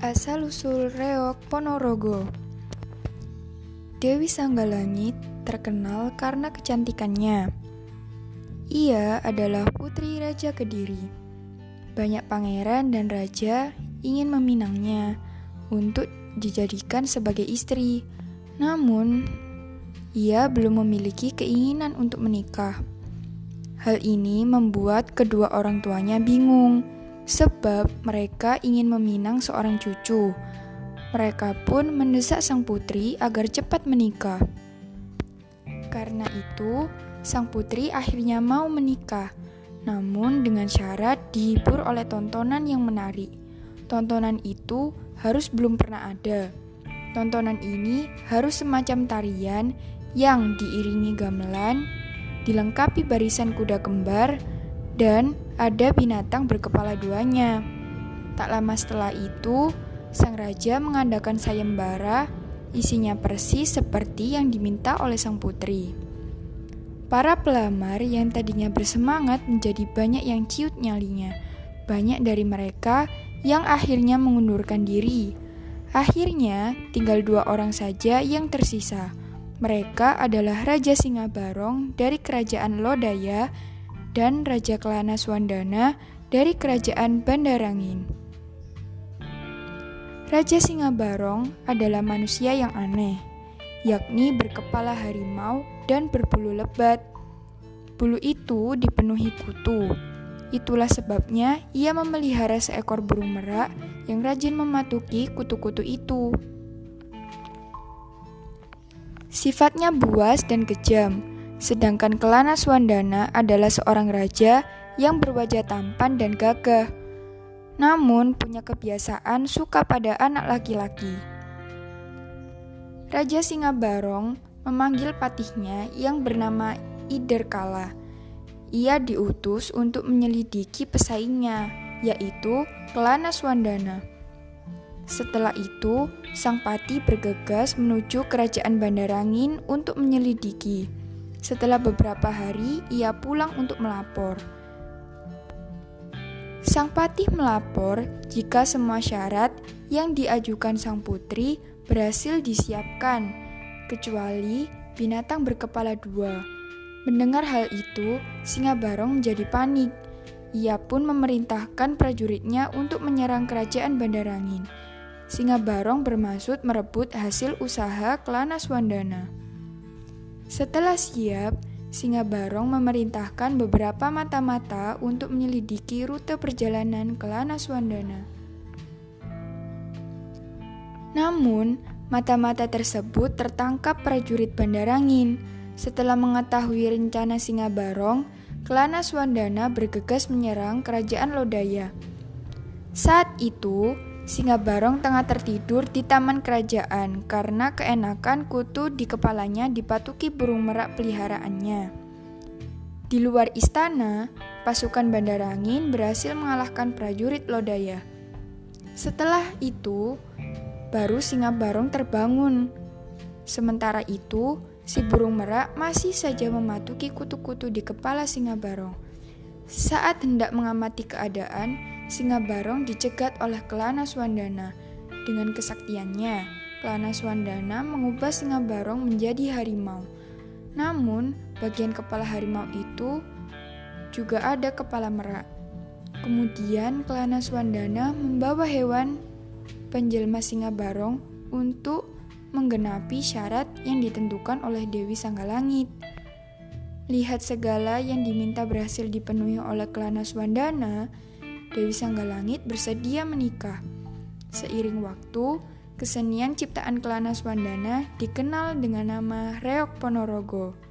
Asal-usul reok Ponorogo Dewi Sanggalangit terkenal karena kecantikannya. Ia adalah putri Raja Kediri. Banyak pangeran dan raja ingin meminangnya untuk dijadikan sebagai istri. Namun, ia belum memiliki keinginan untuk menikah. Hal ini membuat kedua orang tuanya bingung sebab mereka ingin meminang seorang cucu. Mereka pun mendesak sang putri agar cepat menikah. Karena itu, sang putri akhirnya mau menikah, namun dengan syarat dihibur oleh tontonan yang menarik. Tontonan itu harus belum pernah ada. Tontonan ini harus semacam tarian yang diiringi gamelan, dilengkapi barisan kuda kembar, dan ada binatang berkepala duanya. Tak lama setelah itu, sang raja mengadakan sayembara, isinya persis seperti yang diminta oleh sang putri. Para pelamar yang tadinya bersemangat menjadi banyak yang ciut nyalinya. Banyak dari mereka yang akhirnya mengundurkan diri. Akhirnya, tinggal dua orang saja yang tersisa. Mereka adalah Raja Singa Barong dari Kerajaan Lodaya dan Raja Kelana Swandana dari Kerajaan Bandarangin. Raja Singabarong adalah manusia yang aneh, yakni berkepala harimau dan berbulu lebat. Bulu itu dipenuhi kutu. Itulah sebabnya ia memelihara seekor burung merak yang rajin mematuki kutu-kutu itu. Sifatnya buas dan kejam, Sedangkan Kelana Swandana adalah seorang raja yang berwajah tampan dan gagah, namun punya kebiasaan suka pada anak laki-laki. Raja Singa Barong memanggil patihnya yang bernama Iderkala. Ia diutus untuk menyelidiki pesaingnya, yaitu Kelana Swandana. Setelah itu, sang pati bergegas menuju kerajaan Bandarangin untuk menyelidiki. Setelah beberapa hari, ia pulang untuk melapor. Sang patih melapor jika semua syarat yang diajukan sang putri berhasil disiapkan, kecuali binatang berkepala dua. Mendengar hal itu, Singa Barong menjadi panik. Ia pun memerintahkan prajuritnya untuk menyerang kerajaan Bandarangin. Singa Barong bermaksud merebut hasil usaha Kelana Swandana. Setelah siap, Singa Barong memerintahkan beberapa mata-mata untuk menyelidiki rute perjalanan ke Lanaswandana. Namun, mata-mata tersebut tertangkap prajurit Bandarangin. Setelah mengetahui rencana Singa Barong, Kelana Swandana bergegas menyerang kerajaan Lodaya. Saat itu, Singa Barong tengah tertidur di taman kerajaan karena keenakan kutu di kepalanya dipatuki burung merak peliharaannya. Di luar istana, pasukan Bandarangin berhasil mengalahkan prajurit Lodaya. Setelah itu, baru Singa Barong terbangun. Sementara itu, si burung merak masih saja mematuki kutu-kutu di kepala Singa Barong. Saat hendak mengamati keadaan, Singa Barong dicegat oleh Kelana Swandana. Dengan kesaktiannya, Kelana Swandana mengubah Singa Barong menjadi harimau. Namun, bagian kepala harimau itu juga ada kepala merak. Kemudian, Kelana Swandana membawa hewan penjelma Singa Barong untuk menggenapi syarat yang ditentukan oleh Dewi Sanggalangit. Lihat segala yang diminta berhasil dipenuhi oleh Kelana Swandana, Dewi Sanggalangit bersedia menikah. Seiring waktu, kesenian ciptaan Kelana Swandana dikenal dengan nama Reok Ponorogo.